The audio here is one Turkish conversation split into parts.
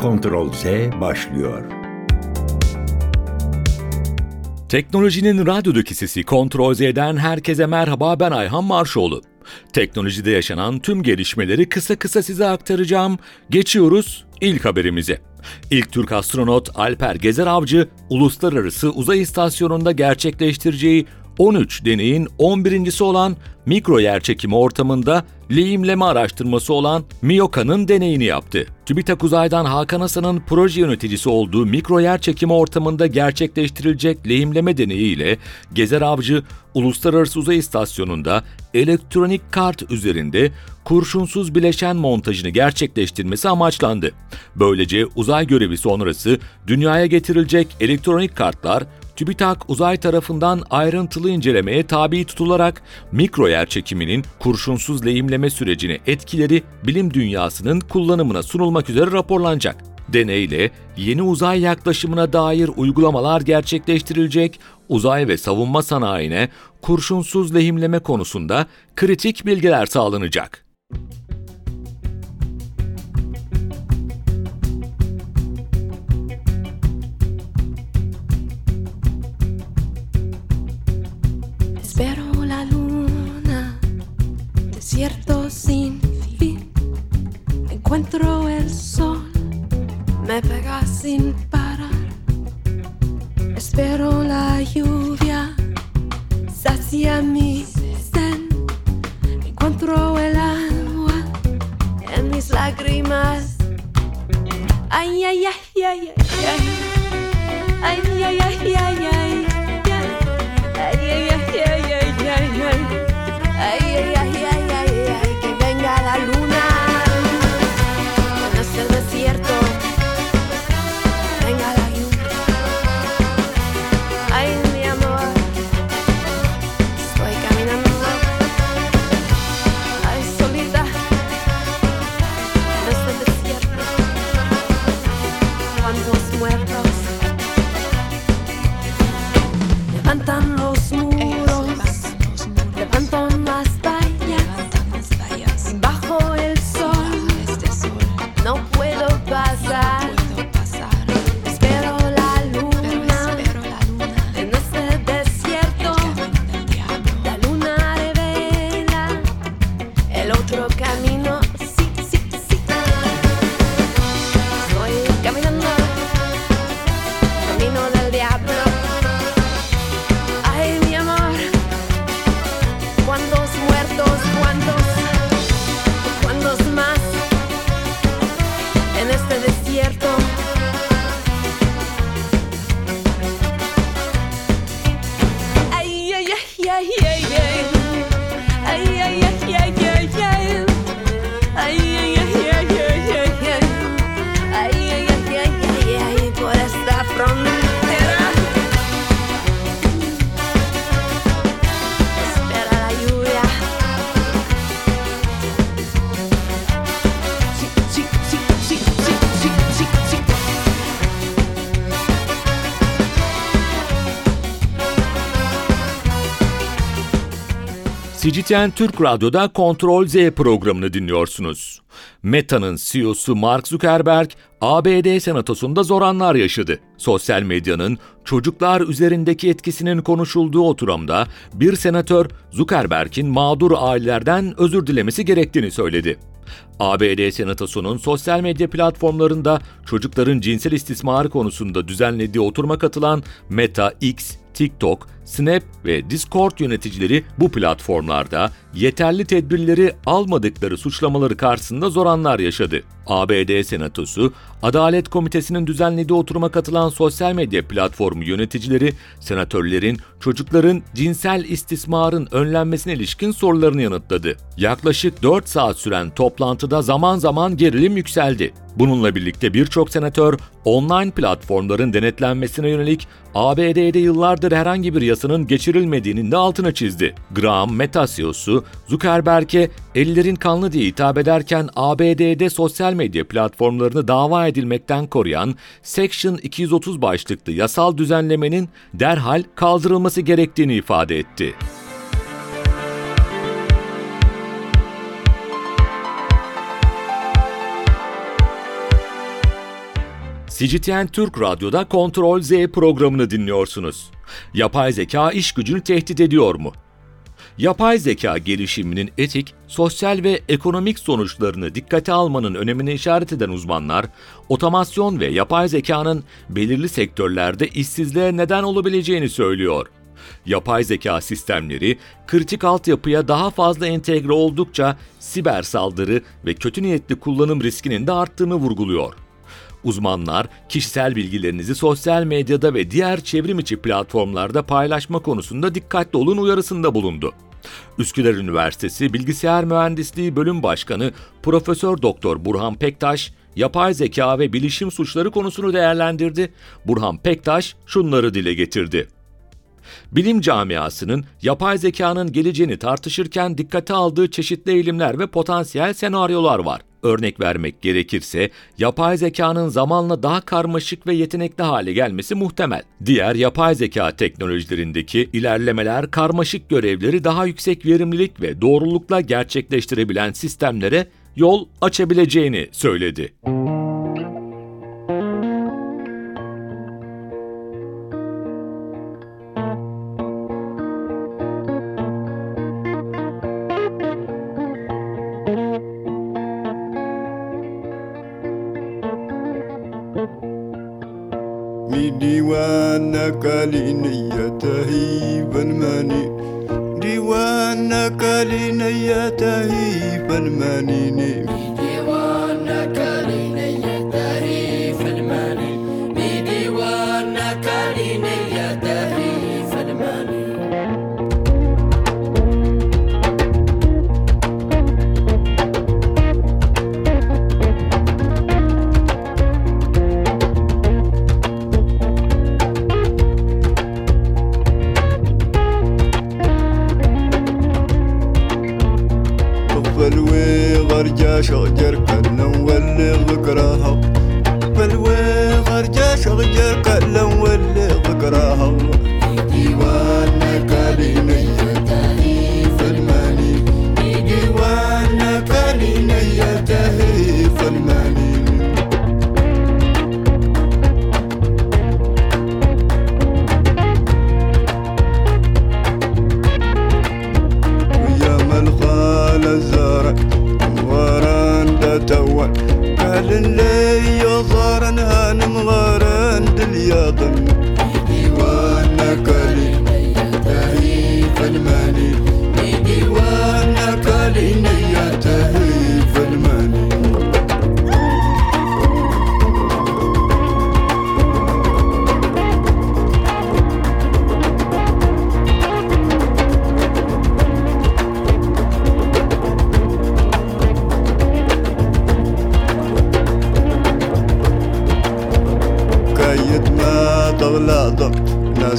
Kontrol Z başlıyor. Teknolojinin radyodaki sesi Kontrol Z'den herkese merhaba ben Ayhan Marşoğlu. Teknolojide yaşanan tüm gelişmeleri kısa kısa size aktaracağım. Geçiyoruz ilk haberimize. İlk Türk astronot Alper Gezer Avcı, Uluslararası Uzay İstasyonu'nda gerçekleştireceği 13 deneyin 11.si olan mikro yerçekimi ortamında lehimleme araştırması olan MIOKA'nın deneyini yaptı. TÜBİTAK Uzay'dan Hakan Hasan'ın proje yöneticisi olduğu mikro yerçekimi ortamında gerçekleştirilecek lehimleme deneyiyle Gezer Avcı Uluslararası Uzay İstasyonu'nda elektronik kart üzerinde kurşunsuz bileşen montajını gerçekleştirmesi amaçlandı. Böylece uzay görevi sonrası dünyaya getirilecek elektronik kartlar TÜBİTAK uzay tarafından ayrıntılı incelemeye tabi tutularak mikro yer çekiminin kurşunsuz lehimleme sürecini etkileri bilim dünyasının kullanımına sunulmak üzere raporlanacak. Deneyle yeni uzay yaklaşımına dair uygulamalar gerçekleştirilecek, uzay ve savunma sanayine kurşunsuz lehimleme konusunda kritik bilgiler sağlanacak. Desierto sin fin. Encuentro el sol, me pega sin parar. Espero la lluvia, sacia mi sed. Encuentro el agua en mis lágrimas. Ay, ay, ay, ay, ay, ay. Ay, ay, ay, ay, ay. Ay, ay, ay, ay, ay, ay, ay. CGTN Türk Radyo'da Kontrol Z programını dinliyorsunuz. Meta'nın CEO'su Mark Zuckerberg, ABD Senatosu'nda zor anlar yaşadı. Sosyal medyanın çocuklar üzerindeki etkisinin konuşulduğu oturumda bir senatör Zuckerberg'in mağdur ailelerden özür dilemesi gerektiğini söyledi. ABD Senatosu'nun sosyal medya platformlarında çocukların cinsel istismarı konusunda düzenlediği oturuma katılan Meta X, TikTok, Snap ve Discord yöneticileri bu platformlarda yeterli tedbirleri almadıkları suçlamaları karşısında zor anlar yaşadı. ABD Senatosu, Adalet Komitesi'nin düzenlediği oturuma katılan sosyal medya platformu yöneticileri, senatörlerin çocukların cinsel istismarın önlenmesine ilişkin sorularını yanıtladı. Yaklaşık 4 saat süren toplantıda zaman zaman gerilim yükseldi. Bununla birlikte birçok senatör online platformların denetlenmesine yönelik ABD'de yıllardır herhangi bir yasanın geçirilmediğinin de altına çizdi. Graham Meta CEO'su Zuckerberg'e ellerin kanlı diye hitap ederken ABD'de sosyal medya platformlarını dava edilmekten koruyan Section 230 başlıklı yasal düzenlemenin derhal kaldırılması gerektiğini ifade etti. CGTN Türk Radyo'da Kontrol Z programını dinliyorsunuz. Yapay zeka iş gücünü tehdit ediyor mu? Yapay zeka gelişiminin etik, sosyal ve ekonomik sonuçlarını dikkate almanın önemine işaret eden uzmanlar, otomasyon ve yapay zekanın belirli sektörlerde işsizliğe neden olabileceğini söylüyor. Yapay zeka sistemleri kritik altyapıya daha fazla entegre oldukça siber saldırı ve kötü niyetli kullanım riskinin de arttığını vurguluyor. Uzmanlar, kişisel bilgilerinizi sosyal medyada ve diğer çevrim içi platformlarda paylaşma konusunda dikkatli olun uyarısında bulundu. Üsküdar Üniversitesi Bilgisayar Mühendisliği Bölüm Başkanı Profesör Doktor Burhan Pektaş, yapay zeka ve bilişim suçları konusunu değerlendirdi. Burhan Pektaş şunları dile getirdi. Bilim camiasının yapay zekanın geleceğini tartışırken dikkate aldığı çeşitli eğilimler ve potansiyel senaryolar var. Örnek vermek gerekirse yapay zekanın zamanla daha karmaşık ve yetenekli hale gelmesi muhtemel. Diğer yapay zeka teknolojilerindeki ilerlemeler karmaşık görevleri daha yüksek verimlilik ve doğrulukla gerçekleştirebilen sistemlere yol açabileceğini söyledi. mi manini غرجة شجر كلا ولي ذكرها بلوي غرجة شجر كلا ولي ذكرها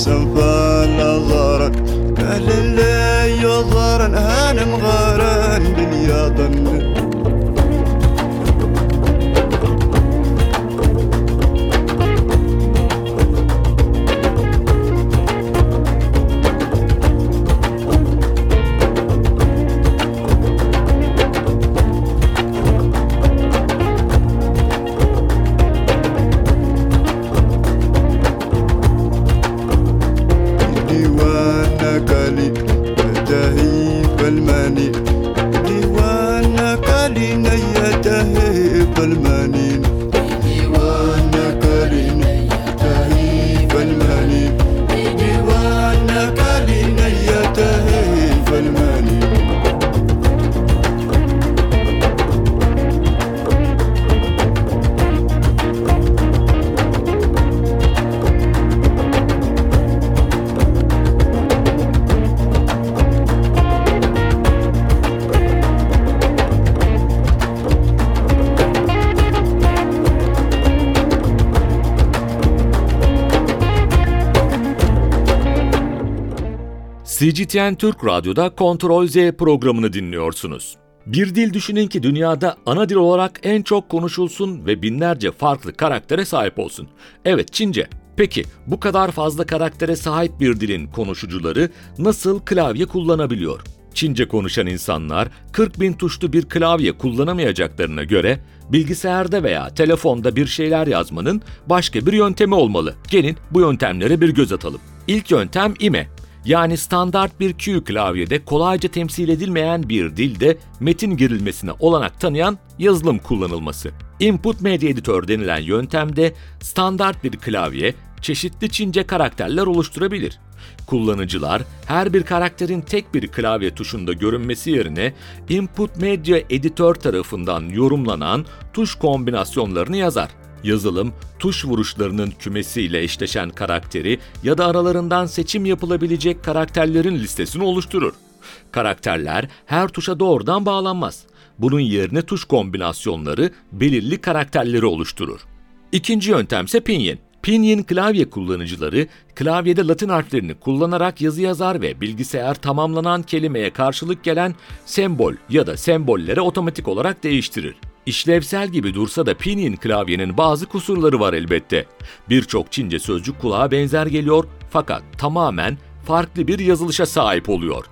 so far. CGTN Türk Radyo'da Kontrol Z programını dinliyorsunuz. Bir dil düşünün ki dünyada ana dil olarak en çok konuşulsun ve binlerce farklı karaktere sahip olsun. Evet Çince. Peki bu kadar fazla karaktere sahip bir dilin konuşucuları nasıl klavye kullanabiliyor? Çince konuşan insanlar 40 bin tuşlu bir klavye kullanamayacaklarına göre bilgisayarda veya telefonda bir şeyler yazmanın başka bir yöntemi olmalı. Gelin bu yöntemlere bir göz atalım. İlk yöntem IME. Yani standart bir Q klavyede kolayca temsil edilmeyen bir dilde metin girilmesine olanak tanıyan yazılım kullanılması. Input Media Editor denilen yöntemde standart bir klavye çeşitli Çince karakterler oluşturabilir. Kullanıcılar her bir karakterin tek bir klavye tuşunda görünmesi yerine Input Media Editor tarafından yorumlanan tuş kombinasyonlarını yazar. Yazılım, tuş vuruşlarının kümesiyle eşleşen karakteri ya da aralarından seçim yapılabilecek karakterlerin listesini oluşturur. Karakterler her tuşa doğrudan bağlanmaz. Bunun yerine tuş kombinasyonları belirli karakterleri oluşturur. İkinci yöntem ise Pinyin. Pinyin klavye kullanıcıları klavyede Latin harflerini kullanarak yazı yazar ve bilgisayar tamamlanan kelimeye karşılık gelen sembol ya da sembollere otomatik olarak değiştirir. İşlevsel gibi dursa da Pinyin klavyenin bazı kusurları var elbette. Birçok Çince sözcük kulağa benzer geliyor fakat tamamen farklı bir yazılışa sahip oluyor.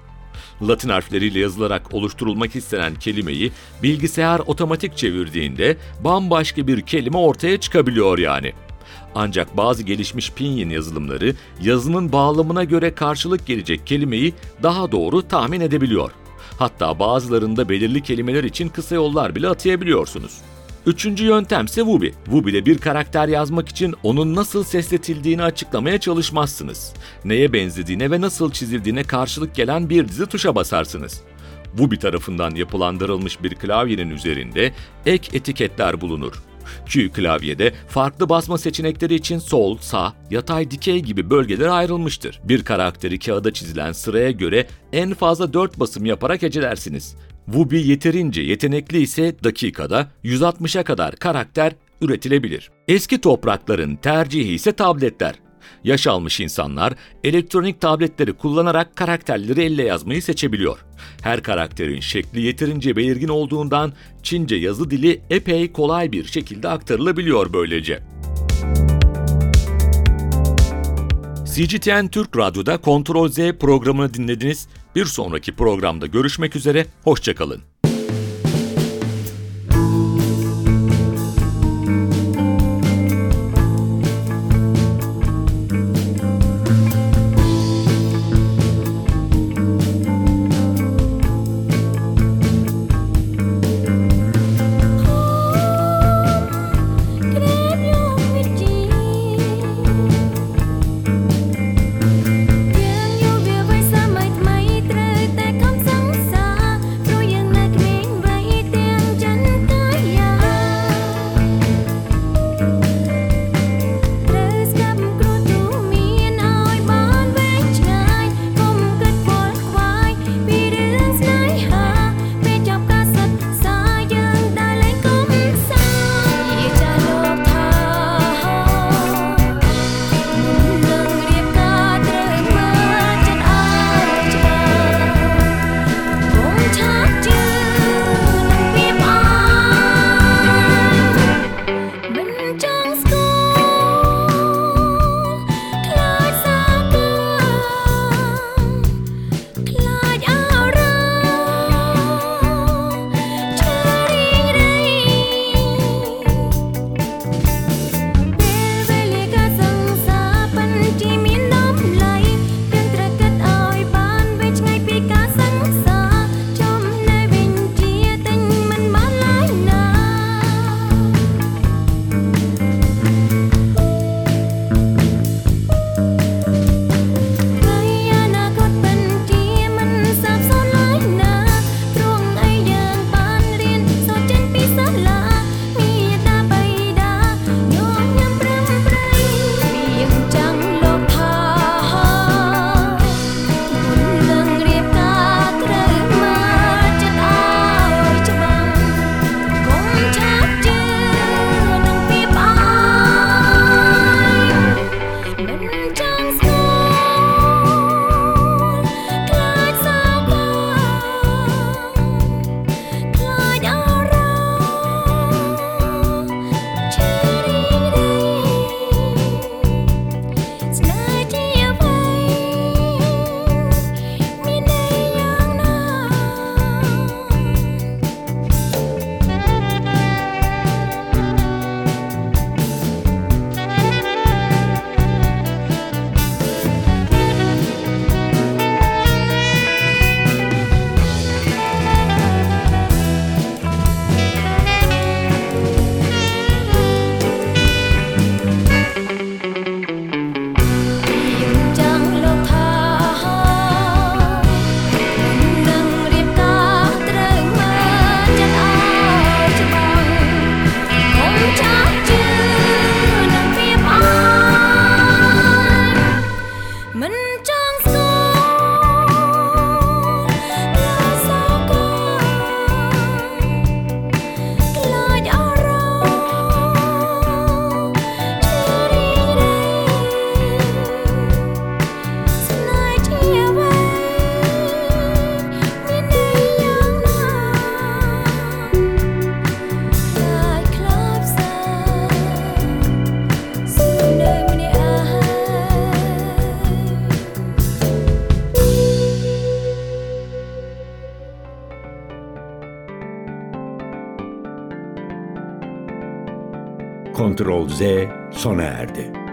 Latin harfleriyle yazılarak oluşturulmak istenen kelimeyi bilgisayar otomatik çevirdiğinde bambaşka bir kelime ortaya çıkabiliyor yani. Ancak bazı gelişmiş pinyin yazılımları yazının bağlamına göre karşılık gelecek kelimeyi daha doğru tahmin edebiliyor. Hatta bazılarında belirli kelimeler için kısa yollar bile atayabiliyorsunuz. Üçüncü yöntem ise Wubi. Wubi'de bir karakter yazmak için onun nasıl sesletildiğini açıklamaya çalışmazsınız. Neye benzediğine ve nasıl çizildiğine karşılık gelen bir dizi tuşa basarsınız. Wubi tarafından yapılandırılmış bir klavyenin üzerinde ek etiketler bulunur. Q klavyede farklı basma seçenekleri için sol, sağ, yatay, dikey gibi bölgelere ayrılmıştır. Bir karakteri kağıda çizilen sıraya göre en fazla 4 basım yaparak hecelersiniz. Wubi yeterince yetenekli ise dakikada 160'a kadar karakter üretilebilir. Eski toprakların tercihi ise tabletler. Yaş almış insanlar elektronik tabletleri kullanarak karakterleri elle yazmayı seçebiliyor. Her karakterin şekli yeterince belirgin olduğundan Çince yazı dili epey kolay bir şekilde aktarılabiliyor böylece. CGTN Türk Radyo'da Kontrol Z programını dinlediniz. Bir sonraki programda görüşmek üzere, hoşçakalın. Kontrol Z sona erdi.